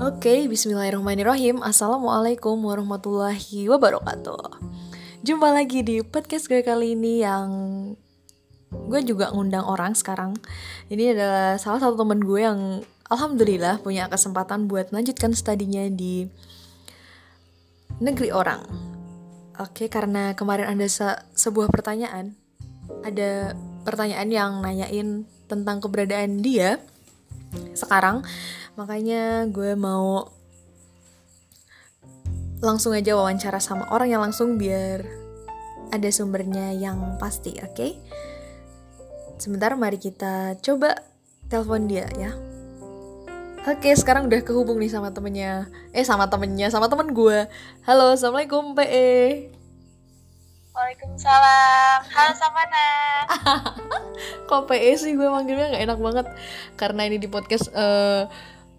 Oke, bismillahirrahmanirrahim. Assalamualaikum warahmatullahi wabarakatuh. Jumpa lagi di podcast gue kali ini yang Gue juga ngundang orang sekarang. Ini adalah salah satu temen gue yang Alhamdulillah punya kesempatan buat melanjutkan studinya di negeri orang. Oke, karena kemarin ada se sebuah pertanyaan. Ada pertanyaan yang nanyain tentang keberadaan dia sekarang makanya gue mau langsung aja wawancara sama orang yang langsung biar ada sumbernya yang pasti oke okay? sebentar mari kita coba telepon dia ya Oke, sekarang udah kehubung nih sama temennya. Eh, sama temennya, sama temen gue. Halo, Assalamualaikum, PE. Waalaikumsalam. Halo Savana. Kok PE sih gue manggilnya nggak enak banget karena ini di podcast uh,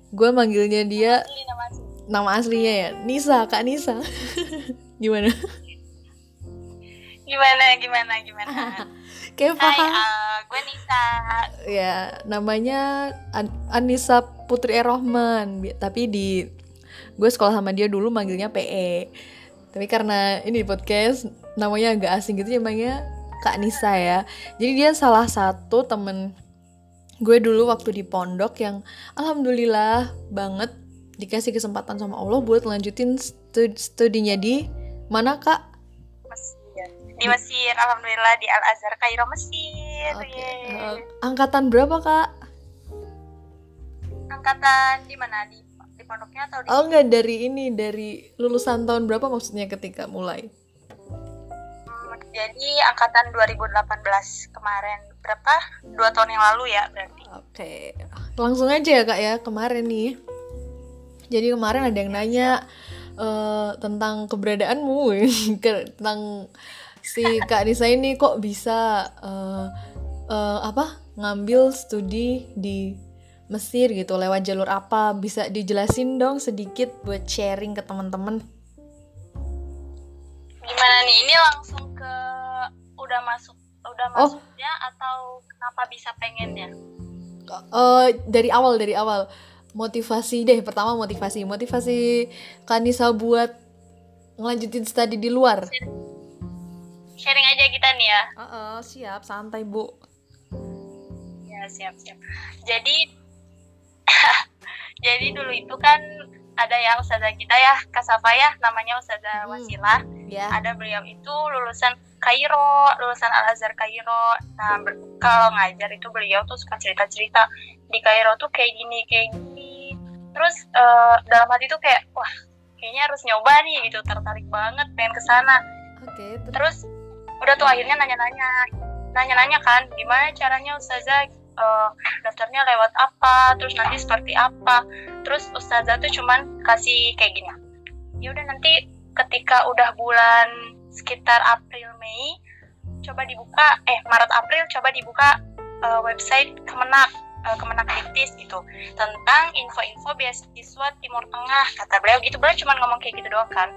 gue manggilnya dia Asli nama asli. nama aslinya ya Nisa Kak Nisa. Gimana? Gimana gimana gimana. Kayak Hai, paham. uh, gue Nisa. Ya, namanya An- Anissa Putri Erohman, tapi di gue sekolah sama dia dulu manggilnya PE. Tapi karena ini di podcast namanya agak asing gitu ya manggilnya Kak Nisa ya. Jadi dia salah satu temen gue dulu waktu di pondok yang alhamdulillah banget dikasih kesempatan sama Allah buat lanjutin stu- studinya di mana Kak? Mesir. Di Mesir, alhamdulillah di Al Azhar Kairo Mesir. Oke. Yeay. eh, angkatan berapa Kak? Angkatan di mana di di pondoknya atau di Oh enggak dari ini dari lulusan tahun berapa maksudnya ketika mulai? Jadi angkatan 2018 kemarin berapa? Dua tahun yang lalu ya berarti. Oke, langsung aja ya kak ya kemarin nih. Jadi kemarin ada yang nanya eh, tentang keberadaanmu, ke- tentang si kak Nisa ini kok bisa eh, eh, apa ngambil studi di Mesir gitu lewat jalur apa? Bisa dijelasin dong sedikit buat sharing ke teman-teman. Gimana nih? Ini langsung ke udah masuk udah Oh. masuknya atau kenapa bisa pengennya? Eh dari awal dari awal motivasi deh pertama motivasi motivasi Kanisa buat ngelanjutin studi di luar. Sharing aja kita nih ya. Heeh, siap santai bu. Ya siap siap. Jadi jadi dulu itu kan ada ya ustazah kita ya Kasafa ya namanya ustazah Hmm. Wasilah. Ya. Ada beliau itu lulusan Kairo, lulusan Al Azhar Kairo. Nah kalau ngajar itu beliau tuh suka cerita cerita di Kairo tuh kayak gini kayak gini. Terus eh, dalam hati tuh kayak wah kayaknya harus nyoba nih gitu tertarik banget pengen ke sana. Oke. terus terus udah tuh akhirnya nanya-nanya nanya-nanya kan gimana caranya ustazah eh, daftarnya lewat apa terus nanti seperti apa. Terus ustazah tuh cuman kasih kayak gini. Ya udah nanti ketika udah bulan sekitar April Mei coba dibuka eh Maret April coba dibuka eh, website Kemenak eh, Kemenak Diktis gitu. Tentang info-info beasiswa Timur Tengah kata beliau. Gitu beliau cuma ngomong kayak gitu doang kan.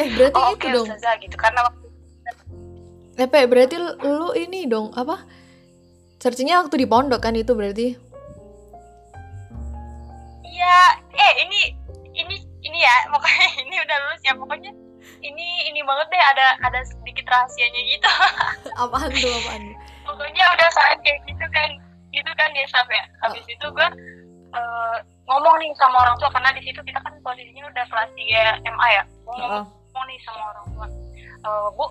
Eh berarti oh, itu oke dong. ustazah gitu. Karena waktu Eh Pe, berarti lu ini dong apa? Searchingnya waktu di pondok kan itu berarti? Iya, eh ini ini ini ya pokoknya ini udah lulus ya pokoknya ini ini banget deh ada ada sedikit rahasianya gitu. Apaan tuh apaan? pokoknya udah saat kayak gitu kan gitu kan ya Saf ya. Habis itu gue eh, ngomong nih sama orang tua karena di situ kita kan posisinya udah kelas 3 MA ya. Gue Heeh. ngomong nih sama orang tua, "Eh, bu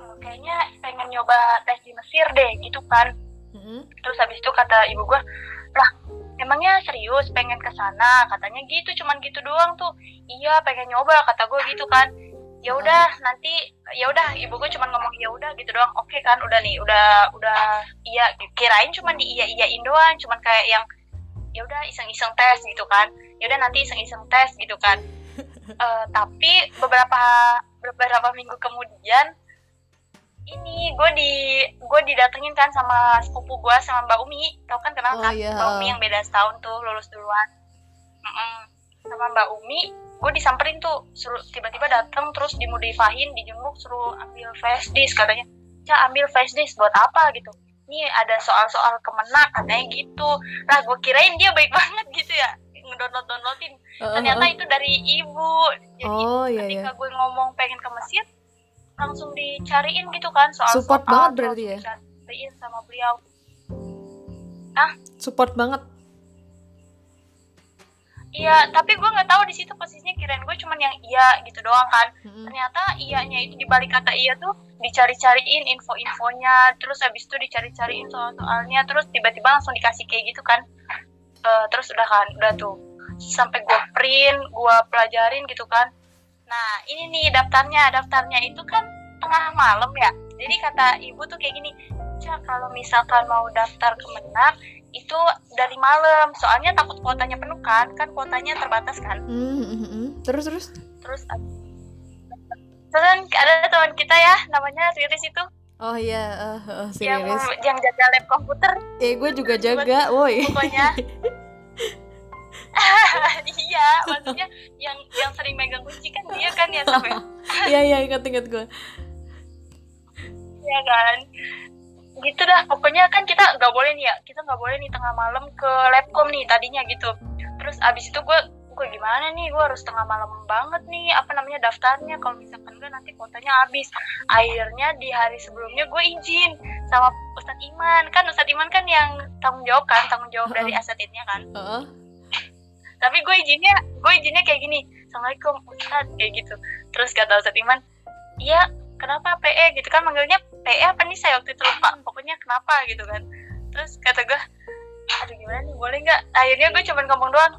eh, kayaknya pengen nyoba tes di Mesir deh gitu kan. Mm-mm. terus habis itu kata ibu gue lah emangnya serius pengen ke sana? Katanya gitu cuman gitu doang tuh. Iya pengen nyoba kata gue gitu kan. Ya udah nanti ya udah ibu gue cuman ngomong ya udah gitu doang. Oke kan udah nih udah udah iya kirain cuman di iya iyain doang cuman kayak yang ya udah iseng-iseng tes gitu kan. Ya udah nanti iseng-iseng tes gitu kan. Eh, tapi beberapa beberapa minggu kemudian ini gue di gue didatengin kan sama sepupu gue sama Mbak Umi. Tau kan kenal Oh, kan? iya. Mbak Umi yang beda setahun tuh lulus duluan. Mm-mm. sama Mbak Umi gue disamperin tuh. Suruh tiba-tiba datang terus dimudifahin dijenguk suruh ambil flash disk katanya. Ca ambil flash disk buat apa? Gitu. Ini ada soal-soal kemenak katanya gitu. Nah gue kirain dia baik banget gitu ya. Download downloadin Uh, ternyata uh, itu dari ibu. Jadi oh iya ketika iya. gue ngomong pengen ke Mesir langsung dicariin gitu kan soal Support soal banget berarti ya? dicariin sama beliau. Support banget. Iya tapi gue nggak tahu di situ posisinya kirain gue cuman yang iya gitu doang kan. Mm-mm. ternyata iyanya itu di balik kata iya tuh dicari-cariin info-infonya terus habis itu dicari-cariin soal-soalnya terus tiba-tiba langsung dikasih kayak gitu kan. Eh, terus udah kan udah tuh. Sampai gue print gue pelajarin gitu kan nah ini nih daftarnya. Daftarnya itu kan tengah malam ya. Jadi kata ibu tuh kayak gini Cak kalau misalkan mau daftar ke Menak itu dari malam. Soalnya takut kuotanya penuh kan. Kan kuotanya terbatas kan. Mm, mm, mm. terus terus? Terus terus kan ada teman kita ya namanya Riris itu. Oh iya uh, uh, si yang Riris. yang jaga lab komputer. Eh gue juga jaga woi. pokoknya iya maksudnya yang yang sering megang kunci kan dia kan ya sampai iya iya ingat ingat gue ya kan? Gitu dah pokoknya kan kita nggak boleh nih ya kita nggak boleh nih tengah malam ke labcom nih tadinya gitu. Terus abis itu gue gue gimana nih gue harus tengah malam banget nih apa namanya daftarnya. Kalau misalkan gue nanti kuotanya habis. Akhirnya di hari sebelumnya gue izin sama Ustadz Iman. Kan Ustadz Iman kan yang tanggung jawab kan tanggung jawab dari asatidnya kan. Heeh. Tapi gue izinnya gue izinnya kayak gini assalamualaikum Ustadz kayak gitu. Terus kata Ustadz Iman iya kenapa PE gitu kan manggilnya PE apa nih? Saya waktu itu lupa pokoknya kenapa gitu kan. Terus kata gue aduh gimana nih? Boleh nggak? Akhirnya gue cuma ngomong doang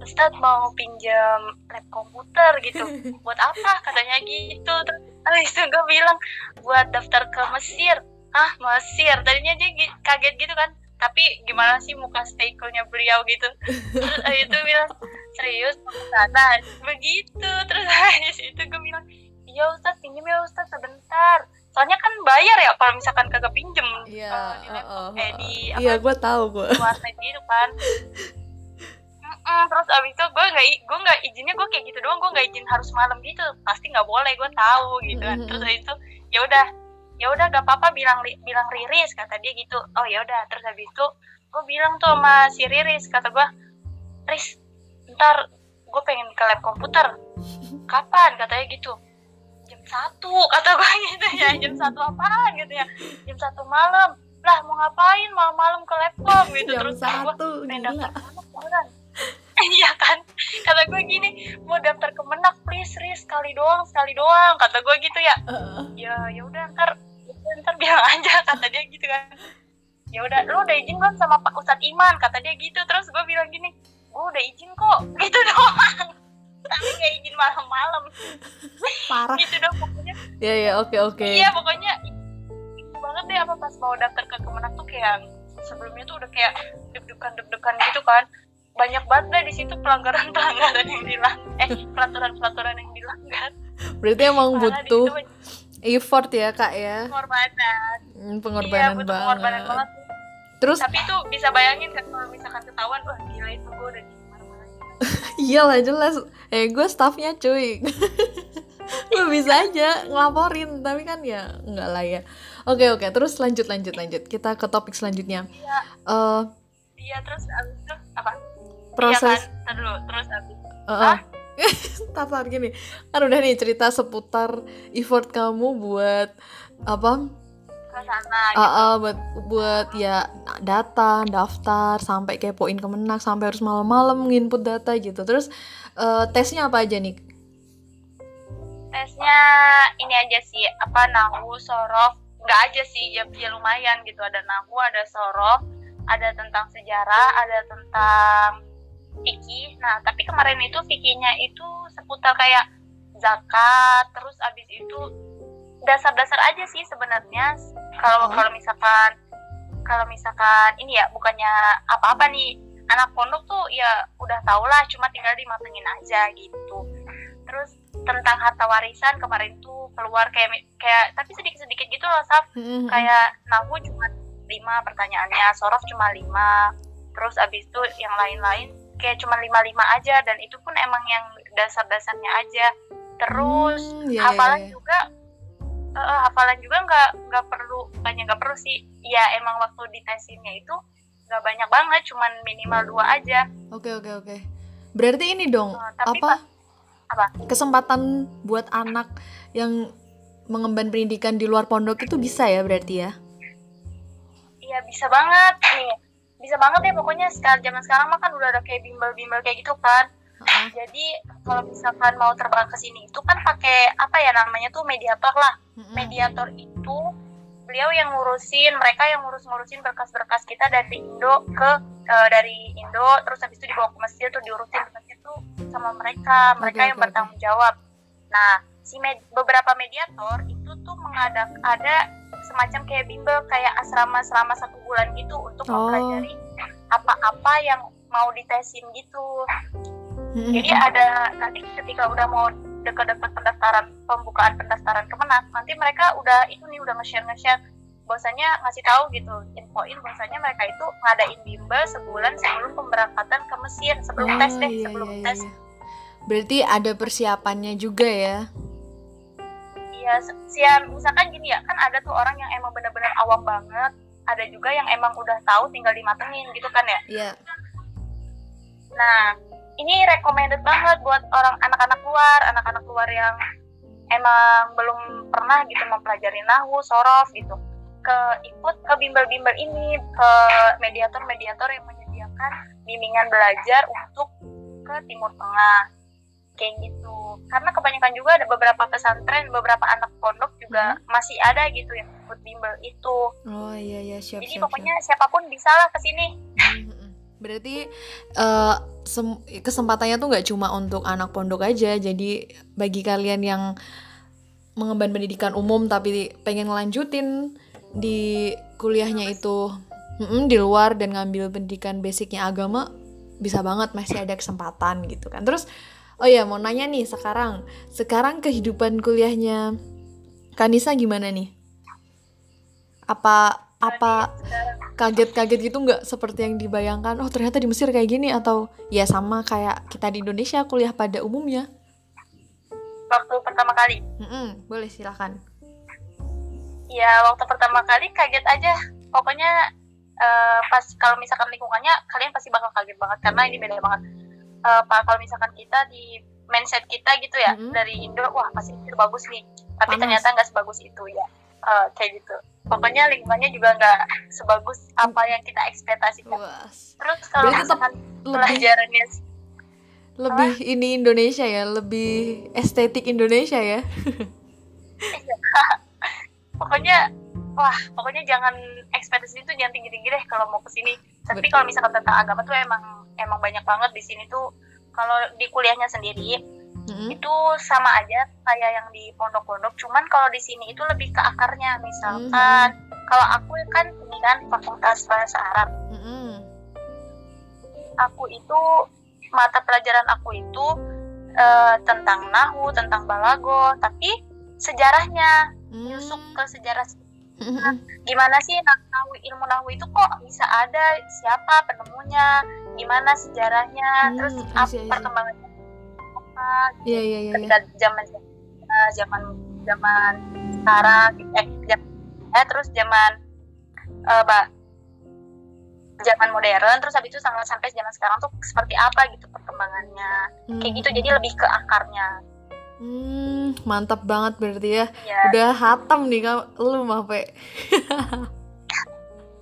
Ustadz mau pinjam lab komputer gitu buat apa? Katanya gitu. Terus itu gue bilang buat daftar ke Mesir. Ah Mesir? Tadinya dia kaget gitu kan tapi gimana sih muka stay cool-nya beliau gitu? Terus itu bilang serius sana begitu. Terus habis itu gue bilang iya Ustadz pinjam ya Ustadz sebentar. Soalnya kan bayar ya kalau misalkan kagak pinjem. Iya di uh, uh, eh di iya gue tahu gue di warnet gitu kan. Mm-mm, terus abis itu gue nggak gue nggak izinnya gue kayak gitu doang. Gue nggak izin harus malam gitu. Pasti nggak boleh gue tahu gitu kan. Terus habis itu ya udah ya udah gak apa-apa bilang bilang Riris kata dia gitu. Oh ya udah. Terus habis itu gue bilang tuh sama si Riris kata gue Riz ntar gue pengen ke lab komputer. Kapan? katanya gitu. Jam satu kata gue gitu ya. Jam satu apaan? gitu ya. Jam satu malam. Lah mau ngapain malam-malam ke laptop gitu. Jam terus kata gue satu pengen daftar iya kan? Kata gue gini mau daftar ke menak please Riz sekali doang sekali doang kata gue gitu ya. Heeh. ya ya udah ntar ntar bilang aja kata dia gitu kan. Ya udah lu udah izin belum sama Pak Ustadz Iman? Kata dia gitu. Terus gue bilang gini gue udah izin kok. Gitu doang. Tapi gak izin malam-malam. Parah. Gitu dong pokoknya. Ya ya oke oke. Iya pokoknya itu banget deh apa pas mau daftar ke Kemenak tuh kayak sebelumnya tuh udah kayak deg-degan deg-degan gitu kan. Banyak banget deh di situ pelanggaran pelanggaran yang dilang eh peraturan peraturan yang dilanggar. Berarti emang butuh effort ya kak ya. Pengorbanan. Hmm, iya pengorbanan butuh pengorbanan banget. banget. Terus? Tapi itu bisa bayangin kan kalau misalkan ketahuan wah gila itu gue udah mana-mana iyalah jelas. Eh gue staffnya cuy. Gue bisa aja ngelaporin tapi kan ya enggak lah ya. Oke oke. Terus lanjut lanjut lanjut. Kita ke topik selanjutnya. Iya. Eh iya terus abis itu apa? Proses iya kan? Dulu terus abis. Heeh. Tatar gini. Kan udah nih cerita seputar effort kamu buat apa? Sana gitu. Ah, buat buat ya data daftar sampai kepoin kemenak sampai harus malam-malam nginput data gitu. Terus eh, tesnya apa aja nih? Tesnya ini aja sih apa nahu sorof. Nggak aja sih ya, ya lumayan gitu. Ada nahu ada sorof ada tentang sejarah ada tentang fikih nah tapi kemarin itu fikihnya itu seputar kayak zakat terus abis itu dasar-dasar aja sih sebenarnya. Kalau Oh. kalau misalkan kalau misalkan ini ya bukannya apa-apa nih. Anak pondok tuh ya udah tau lah cuma tinggal dimatengin aja gitu. Terus tentang harta warisan kemarin tuh keluar kayak kayak tapi sedikit-sedikit gitu loh Saf. Mm-mm. kayak nahu cuma lima pertanyaannya sorof cuma lima. Terus abis itu yang lain-lain kayak cuma lima lima aja dan itu pun emang yang dasar-dasarnya aja terus Hmm, iya, hafalan iya. juga eh, hafalan juga nggak nggak perlu banyak nggak perlu sih ya emang waktu ditesinnya itu nggak banyak banget cuman minimal dua aja Oke oke oke. berarti ini dong Uh, tapi apa pas- apa? kesempatan buat anak yang mengemban pendidikan di luar pondok itu bisa ya berarti ya Iya bisa banget nih. Bisa banget ya pokoknya sekarang zaman sekarang mah kan udah ada kayak bimbel-bimbel kayak gitu kan. Heeh. Jadi kalau misalkan mau terbang ke sini itu kan pakai apa ya namanya tuh mediator lah. Mm-mm. Mediator itu beliau yang ngurusin, mereka yang ngurus-ngurusin berkas-berkas kita dari Indo ke eh, dari Indo terus habis itu dibawa ke Mesir tuh diurusin berkas itu sama mereka, mereka Oke, yang oke, bertanggung jawab. Nah, si med- beberapa mediator itu tuh mengadak ada semacam kayak bimbel kayak asrama selama satu bulan gitu untuk Oh. mempelajari apa-apa yang mau ditesin gitu. Mm-mm. Jadi ada nanti ketika udah mau dekat-dekat pendaftaran pembukaan pendaftaran kemenak, nanti mereka udah itu nih udah nge-share nge-share bahwasanya ngasih tahu gitu infoin bahwasanya mereka itu ngadain bimbel sebulan sebelum pemberangkatan ke Mesir sebelum Oh, tes deh iya, sebelum iya, tes iya. berarti ada persiapannya juga ya se- siap misalkan gini ya kan ada tuh orang yang emang bener-bener awam banget ada juga yang emang udah tahu tinggal dimatengin gitu kan ya Iya. Nah, ini recommended banget buat orang anak-anak luar, anak-anak luar yang emang belum pernah gitu mempelajari nahu, sorof gitu. Ke ikut ke bimbel-bimbel ini, ke mediator-mediator yang menyediakan bimbingan belajar untuk ke Timur Tengah. Kayak gitu. Karena kebanyakan juga ada beberapa pesantren, beberapa anak pondok juga masih ada gitu yang ikut bimbel itu. oh iya iya siap Jadi siap, pokoknya siapa pun bisa lah ke sini. siap. Mm-mm. berarti eh, sem- kesempatannya tuh nggak cuma untuk anak pondok aja jadi bagi kalian yang mengemban pendidikan umum tapi pengen ngelanjutin di kuliahnya itu mm-mm, di luar dan ngambil pendidikan basicnya agama bisa banget masih ada kesempatan gitu kan terus oh ya mau nanya nih sekarang. Sekarang kehidupan kuliahnya Kanisa gimana nih? Apa apa kaget-kaget gitu nggak seperti yang dibayangkan? Oh ternyata di Mesir kayak gini atau ya sama kayak kita di Indonesia kuliah pada umumnya? Waktu pertama kali. Mm-mm, boleh silahkan ya waktu pertama kali kaget aja. Pokoknya eh, pas kalau misalkan lingkungannya kalian pasti bakal kaget banget karena ini beda banget Pak kalau misalkan kita di mindset kita gitu ya Mhm. dari Indo wah pasti itu bagus nih. Tapi Panas. ternyata nggak sebagus itu ya. Eh, kayak gitu. Pokoknya lingkungannya juga nggak sebagus apa yang kita ekspektasikan. Terus kalau misalkan lebih pelajarannya lebih ini Indonesia ya lebih estetik Indonesia ya. Pokoknya wah pokoknya jangan ekspektasi itu jangan tinggi tinggi deh kalau mau ke sini tapi kalau misalkan tentang agama tuh emang emang banyak banget di sini tuh. Kalau di kuliahnya sendiri Mm-mm. itu sama aja kayak yang di pondok-pondok. Cuman kalau di sini itu lebih ke akarnya. Misalkan kalau aku kan ini kan fakultas bahasa Arab. Mm-mm. aku itu mata pelajaran aku itu eh, tentang nahu tentang balago. Tapi sejarahnya Mm. nyusup ke sejarah Mm-mm. gimana sih nahu ilmu nahu itu kok bisa ada? Siapa penemunya gimana sejarahnya Hmm, terus apa perkembangannya apa Iya iya iya. ketika zaman eh, zaman zaman sekarang eh jam- eh terus zaman eh Mbak, zaman modern terus habis itu sampai sampai zaman sekarang tuh seperti apa gitu perkembangannya kayak gitu jadi lebih ke akarnya Hmm, mantap banget berarti ya. ya Udah hatam nih kamu lu mah Pe.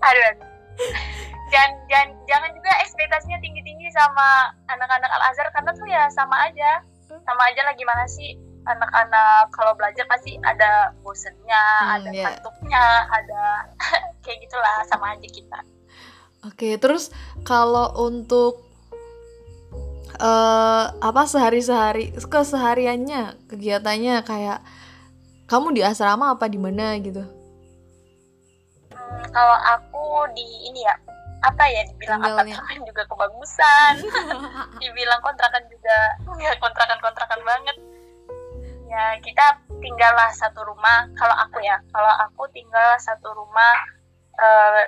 aduh aduh. jangan jangan jangan juga ekspektasinya tinggi tinggi sama anak-anak Al Azhar karena tuh ya sama aja sama aja lah gimana sih anak-anak kalau belajar pasti ada bosennya Hmm, ada iya. kantuknya ada kayak gitulah sama aja kita Oke, terus kalau untuk eh apa sehari-sehari kesehariannya kegiatannya kayak kamu di asrama apa di mana gitu? Hmm, kalau aku di ini ya apa ya dibilang apartemen juga kebagusan. Dibilang kontrakan juga ya kontrakan kontrakan banget. Ya kita tinggallah satu rumah. Kalau aku ya kalau aku tinggal satu rumah eh,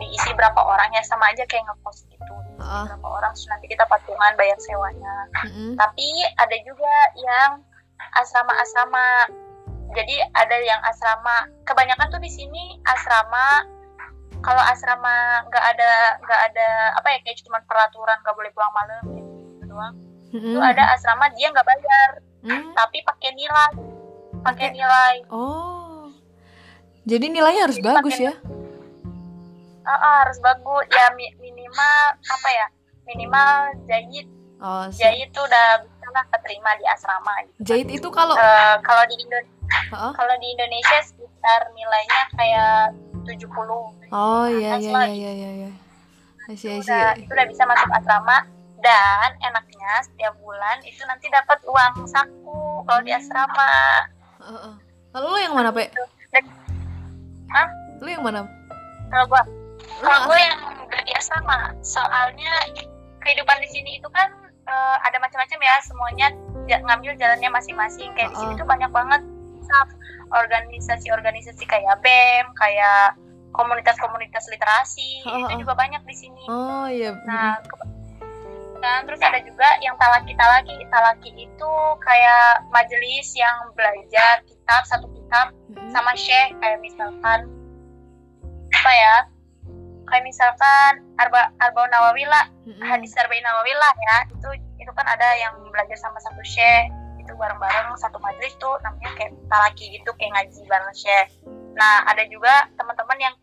diisi berapa orang ya sama aja kayak ngekos gitu. Ah, berapa orang terus nanti kita patungan bayar sewanya. Mm-mm. tapi ada juga yang asrama-asrama. Jadi ada yang asrama. Kebanyakan tuh di sini asrama kalau asrama nggak ada nggak ada apa ya kayak cuma peraturan nggak boleh pulang malam gitu. doang Mm-mm. itu ada asrama dia nggak bayar Hmm? tapi pakai nilai pakai nilai Oh. Jadi nilainya harus Jadi bagus ya? Ah, ah, harus bagus ya mi- minimal apa ya minimal jahit Oh, jahit tuh udah bisa lah keterima di asrama gitu. Jahit itu kalau Eh, kalau di Indo Heeh. kalau di Indonesia sekitar nilainya kayak 70 Oh iya atas iya iya iya iya. I see, I itu udah itu udah bisa masuk asrama dan enaknya setiap bulan itu nanti dapat uang saku kalau di asrama. Heeh. Lalu lu yang mana, Pe? dan Hah? Lu yang mana? kalau gua. Kalau gue yang gak di asrama. Soalnya kehidupan di sini itu kan eh, ada macam-macam ya. Semuanya ngambil jalannya masing-masing. Kayak di sini tuh banyak banget staff organisasi-organisasi kayak BEM kayak komunitas-komunitas literasi Uh-uh. itu juga banyak di sini Oh iya. Nah, dan terus ada juga yang talaki talaki talaki itu kayak majelis yang belajar kitab satu kitab Mm-mm. sama syekh kayak misalkan apa ya kayak misalkan arba arba nawawi lah Mm-mm. hadis arba'in nawawi lah ya itu itu kan ada yang belajar sama satu syekh itu bareng-bareng satu majelis tuh namanya kayak talaki gitu kayak ngaji bareng syekh nah ada juga teman-teman yang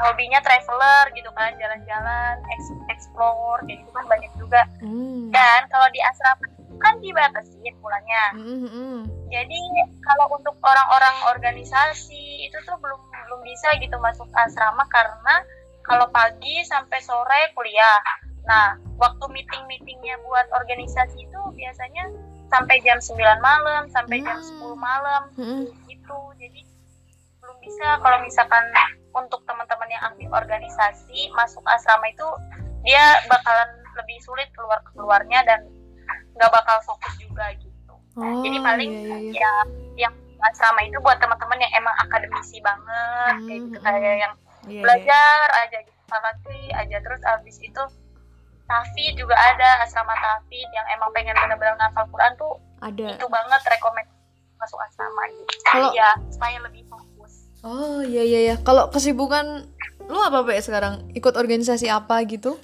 hobinya traveler gitu kan jalan-jalan explore kayak gitu kan banyak juga Mm. dan kalau di asrama kan dibatasin bulannya Mm-mm. jadi kalau untuk orang-orang organisasi itu tuh belum belum bisa gitu masuk asrama karena kalau pagi sampai sore kuliah. Nah, waktu meeting-meetingnya buat organisasi itu biasanya sampai jam 9 malam, sampai jam Hmm. 10 malam Mm-mm. gitu. Jadi belum bisa kalau misalkan untuk teman-teman yang aktif organisasi masuk asrama itu dia bakalan lebih sulit keluar keluarnya dan nggak bakal fokus juga gitu. Oh, Jadi paling iya, iya, iya. ya yang asrama itu buat teman-teman yang emang akademisi banget kayak gitu Hmm, kayak yang Iya, iya. belajar aja gitu aja terus abis itu tafid juga ada asrama tafid yang emang pengen bener-bener ngafal Quran tuh Ada. itu banget rekomend masuk asrama gitu Kalau- ya supaya lebih fokus Oh iya iya iya. Kalau kesibukan lu apa Pe sekarang? Ikut organisasi apa gitu?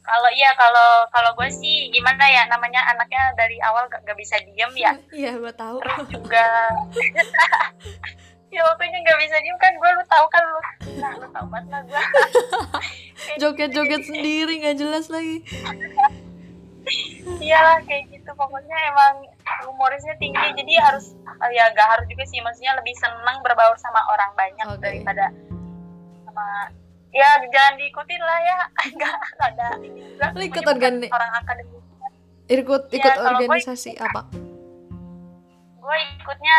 kalau iya kalau kalau gue sih gimana ya namanya anaknya dari awal gak, gak bisa diem ya Iya, gua tahu. terus juga ya waktunya gak bisa diem kan gue lu tahu kan lu. Nah lu tahu banget lah gue Joget-joget sendiri nggak jelas lagi. Iya kayak gitu. Pokoknya emang humorisnya tinggi jadi harus eh, ya gak harus juga sih. Maksudnya lebih senang berbaur sama orang banyak Oke. daripada sama ya jangan diikutin lah ya. Nggak ada ini juga. Ikut organi- orang akademik. Ikut Iya, ikut gua organisasi apa? gue ikutnya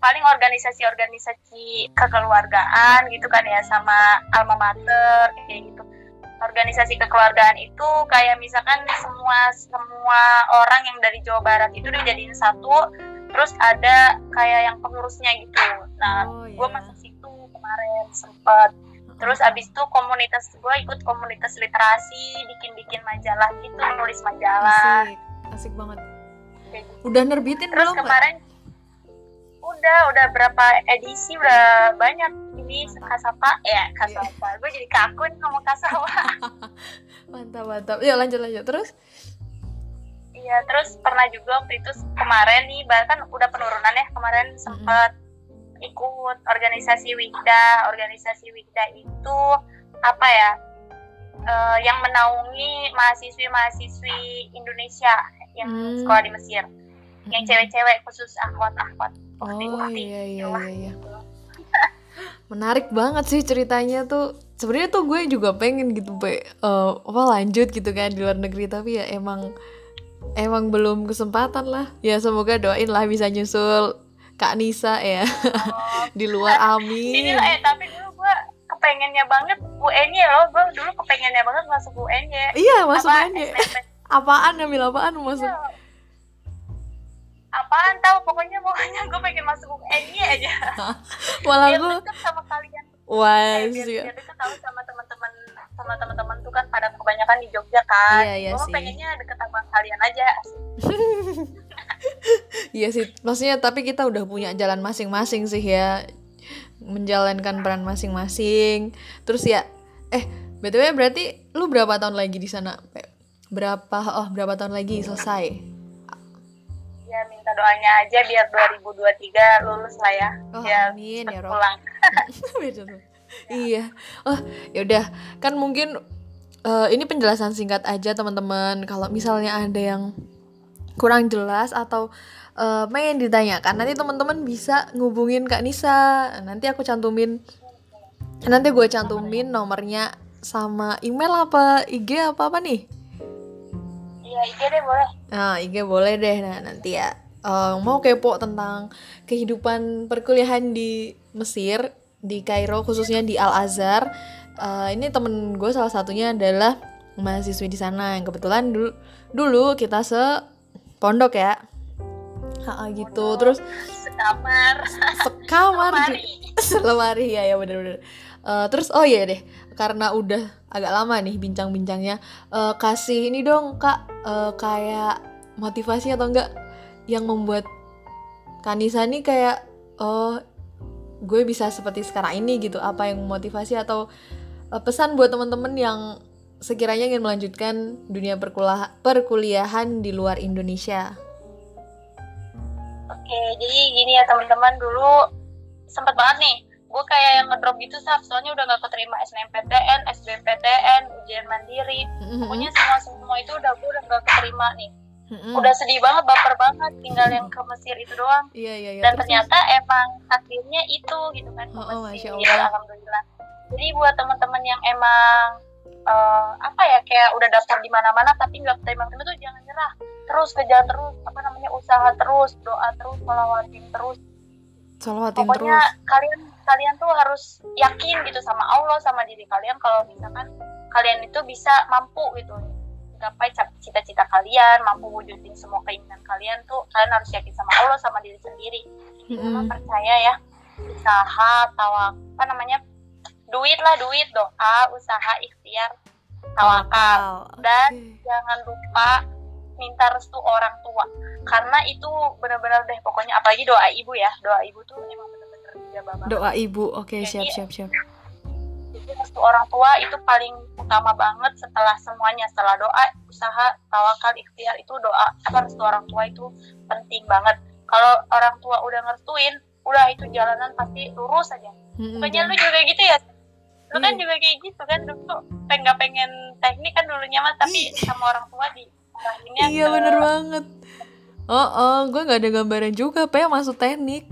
paling organisasi-organisasi kekeluargaan gitu kan ya sama alma mater kayak gitu organisasi kekeluargaan itu kayak misalkan semua semua orang yang dari Jawa Barat itu dijadiin satu terus ada kayak yang pengurusnya gitu nah Oh, gue iya. masuk situ kemarin sempet terus abis itu komunitas gue ikut komunitas literasi bikin-bikin majalah gitu nulis majalah asik, asik banget. gitu. Udah nerbitin Terus belum? Kemarin udah udah berapa edisi udah banyak ini kasapa ya kasapa gue jadi kaku nih ngomong kasapa Mantap mantap. Ya lanjut lanjut. Terus. iya terus pernah juga waktu itu kemarin nih bahkan udah penurunan ya kemarin sempat ikut organisasi Wikda organisasi Wikda itu apa ya eh, yang menaungi mahasiswi mahasiswi Indonesia yang Hmm. sekolah di Mesir. Yang cewek-cewek khusus akhwat akhwat Oh iya iya gitu lah. iya. iya. Menarik banget sih ceritanya tuh. Sebenarnya tuh gue juga pengen gitu, Pe. Eh, apa lanjut gitu kan di luar negeri tapi ya emang emang belum kesempatan lah. Ya semoga doain lah bisa nyusul Kak Nisa ya di luar ini amin. lah, eh tapi dulu gue kepengennya banget UN-nya loh gue dulu kepengennya banget masuk UN-nya Iya masuk apa Apaan ambil apaan masuk? Apaan tahu pokoknya pokoknya gue pengen masuk UN-nya aja Malah gue sama kalian wah eh, biar, sih. biar deket tahu sama teman-teman sama teman-teman tuh kan pada kebanyakan di Jogja kan Iya, iya gue sih. pengennya deket sama kalian aja Iya sih, maksudnya tapi kita udah punya jalan masing-masing sih ya menjalankan peran masing-masing. Terus ya, eh btw berarti lu berapa tahun lagi di sana? Berapa oh berapa tahun lagi selesai ya minta doanya aja biar 2023 lulus lah ya. Oh biar amin ya rob. pulang. Iya. Oh yaudah. Kan mungkin uh, ini penjelasan singkat aja teman-teman. Kalau misalnya ada yang kurang jelas atau uh, pengen ditanyakan nanti teman-teman bisa ngubungin Kak Nisa. Nanti aku cantumin. Nanti gue cantumin nomornya sama email apa IG apa apa nih? Iya IG deh boleh. Nah IG boleh deh. Nah nanti ya uh, mau kepo tentang kehidupan perkuliahan di Mesir di Kairo khususnya di Al Azhar. Uh, ini temen gue salah satunya adalah mahasiswi di sana. Yang kebetulan dulu dulu kita se pondok ya. Ha, gitu. Terus sekamar. Sekamar Lemari. selemari ya ya bener-bener. Uh, terus oh iya deh karena udah agak lama nih bincang-bincangnya uh, kasih ini dong kak uh, kayak motivasi atau enggak yang membuat Kanisa nih kayak oh gue bisa seperti sekarang ini gitu. Apa yang memotivasi atau uh, pesan buat temen-temen yang sekiranya ingin melanjutkan dunia perkuliah perkuliahan di luar Indonesia? Oke jadi gini ya teman-teman. Dulu sempet banget nih gue kayak yang ngedrop gitu sah soalnya udah gak keterima SNMPTN, SBMPTN, ujian mandiri. Pokoknya semua semua itu udah gue udah gak keterima nih udah sedih banget baper banget tinggal yang ke Mesir itu doang. Iya iya iya. Dan terus, ternyata emang takdirnya itu gitu kan ke Oh, oh, Mesir. Masya ya, alhamdulillah. Jadi buat teman-teman yang emang eh, apa ya kayak udah daftar di mana-mana tapi nggak keterima tuh jangan nyerah. Terus kejar terus apa namanya usaha terus doa terus melawatin terus. Pokoknya terus. kalian kalian tuh harus yakin gitu sama Allah sama diri kalian. Kalau misalkan kalian itu bisa mampu gitu gapai cita-cita kalian mampu wujudin semua keinginan kalian tuh kalian harus yakin sama Allah sama diri sendiri. Memang percaya ya usaha tawak apa namanya duit lah duit doa usaha ikhtiar tawakal. Dan jangan lupa minta restu orang tua karena itu benar-benar deh pokoknya apalagi doa ibu ya doa ibu tuh emang benar-benar dijabah banget. Doa ibu oke Jadi- siap siap siap jadi restu orang tua itu paling utama banget setelah semuanya setelah doa usaha tawakal ikhtiar itu doa. Apa restu orang tua itu penting banget. Kalau orang tua udah ngerestuin udah itu jalanan pasti lurus aja. Pokoknya lu dan- juga gitu ya? Lu kan juga kayak gitu kan dulu pengen pengen teknik kan dulunya mah tapi sama orang tua di iya bener banget. Oh oh gue nggak ada gambaran juga apa yang masuk teknik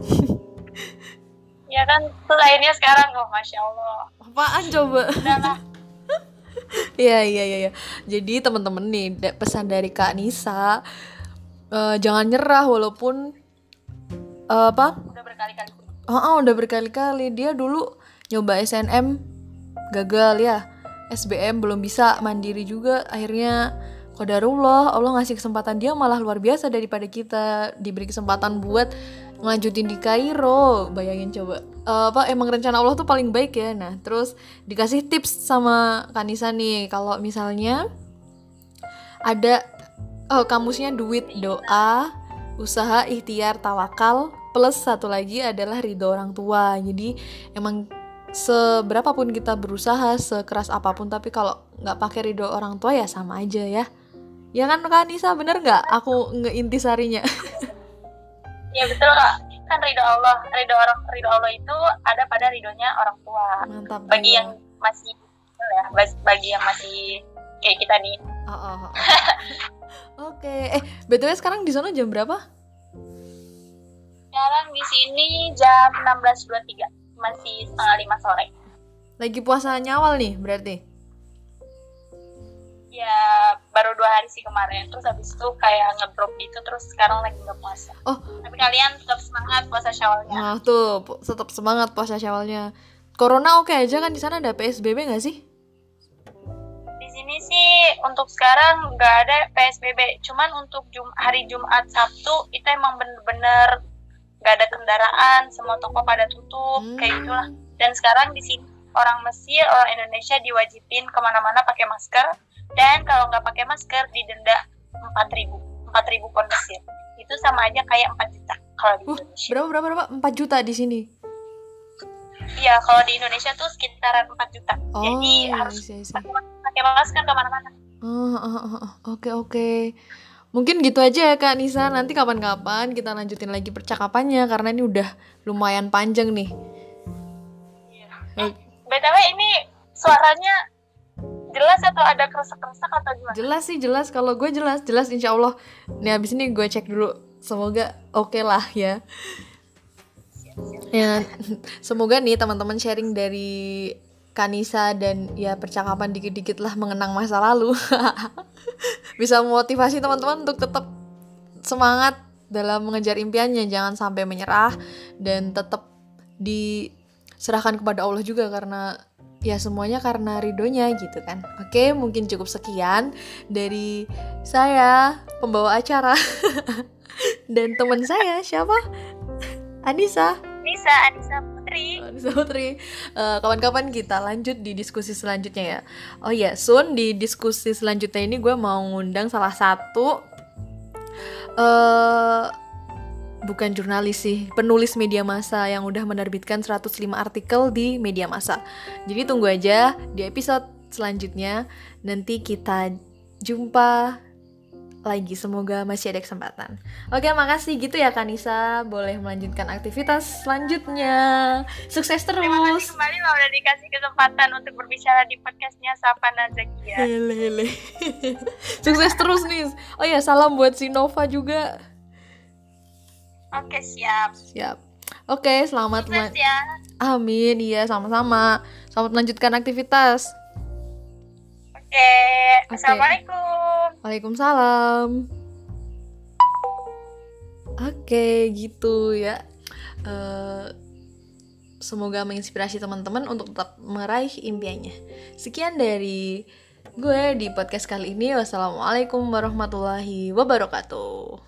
ya kan akhirnya sekarang. Oh masya allah. Apaan coba? Udahlah Iya iya iya iya. Jadi teman-teman nih pesan dari Kak Nisa eh, jangan nyerah walaupun eh, apa? udah berkali-kali. Oh, oh, udah berkali-kali. Dia dulu nyoba SNM gagal ya. SBM belum bisa mandiri juga. Akhirnya Qadarullah Allah ngasih kesempatan. Dia malah luar biasa daripada kita diberi kesempatan buat ngelanjutin di Kairo. Bayangin coba. Eh, apa emang rencana Allah tuh paling baik ya? Nah terus dikasih tips sama Kanisa nih. Kalau misalnya ada oh, kamusnya duit doa usaha ikhtiar tawakal plus satu lagi adalah ridho orang tua. Jadi emang seberapa pun kita berusaha sekeras apa pun tapi kalau nggak pakai ridho orang tua ya sama aja ya. Ya kan Kak Nisa bener nggak? Aku ngeintisarinya ya betul kak. Kan ridho Allah ridho orang ridho Allah itu ada pada ridhonya orang tua. Mantap bagi yang masih ya bagi yang masih kayak kita nih. Oh, oh, oh. oke. Eh btw sekarang di sana jam berapa? Sekarang di sini jam 16.23 masih setengah lima sore. Lagi puasa nyawal nih berarti ya baru dua hari sih kemarin. Terus habis itu kayak ngedrop gitu terus sekarang lagi nggak puasa. Oh. tapi kalian tetap semangat puasa syawalnya. Nah tuh tetap semangat puasa syawalnya. Corona oke aja kan di sana ada psbb nggak sih? Di sini sih untuk sekarang nggak ada psbb cuman untuk Jum hari jumat sabtu itu emang bener-bener nggak ada kendaraan semua toko pada tutup Hmm. kayak gitulah. Dan sekarang di sini orang Mesir orang Indonesia diwajibin ke mana-mana pakai masker dan kalau nggak pakai masker didenda 4000 4000 pon Mesir itu sama aja kayak 4 juta kalau di Indonesia berapa berapa berapa 4 juta di sini iya kalau di Indonesia tuh sekitaran 4 juta oh jadi iya, harus iya, iya. pakai pakai masker ke mana-mana Oh, oh, oh, oh. oke oke. Mungkin gitu aja ya Kak Nisa. Nanti kapan-kapan kita lanjutin lagi percakapannya karena ini udah lumayan panjang nih. Iya. Eh, BTW ini suaranya jelas atau ada kerusak-kerusak atau gimana? Jelas sih jelas. Kalau gue jelas jelas Insya Allah. Nih abis ini gue cek dulu. Semoga oke okay lah ya. Ya, semoga nih teman-teman sharing dari Kanisa dan ya percakapan dikit-dikit lah mengenang masa lalu bisa memotivasi teman-teman untuk tetap semangat dalam mengejar impiannya jangan sampai menyerah dan tetap diserahkan kepada Allah juga karena ya semuanya karena ridhonya gitu kan oke mungkin cukup sekian dari saya pembawa acara dan teman saya siapa Anissa Anissa Anissa Putri. Anissa Putri. Uh, kawan-kawan kita lanjut di diskusi selanjutnya ya. Oh ya, yeah, Sun di diskusi selanjutnya ini gue mau ngundang salah satu uh, bukan jurnalis sih, penulis media massa yang udah menerbitkan 105 artikel di media massa. Jadi tunggu aja di episode selanjutnya nanti kita jumpa lagi. Semoga masih ada kesempatan. Oke, makasih gitu ya Kanisa. Boleh melanjutkan aktivitas selanjutnya. Sukses terus. Terima kasih kembali lo udah dikasih kesempatan untuk berbicara di podcastnya Sapa Nazakia. Hele, hele. Sukses terus nih. Oh ya, salam buat si Nova juga. Oke, siap. Siap. Oke, selamat Sukses ya. Amin, iya sama-sama. Selamat melanjutkan aktivitas. Oke, okay. Assalamualaikum. Waalaikumsalam. Oke, gitu ya. Uh, semoga menginspirasi teman-teman untuk tetap meraih impiannya. Sekian dari gue di podcast kali ini. Wassalamualaikum warahmatullahi wabarakatuh.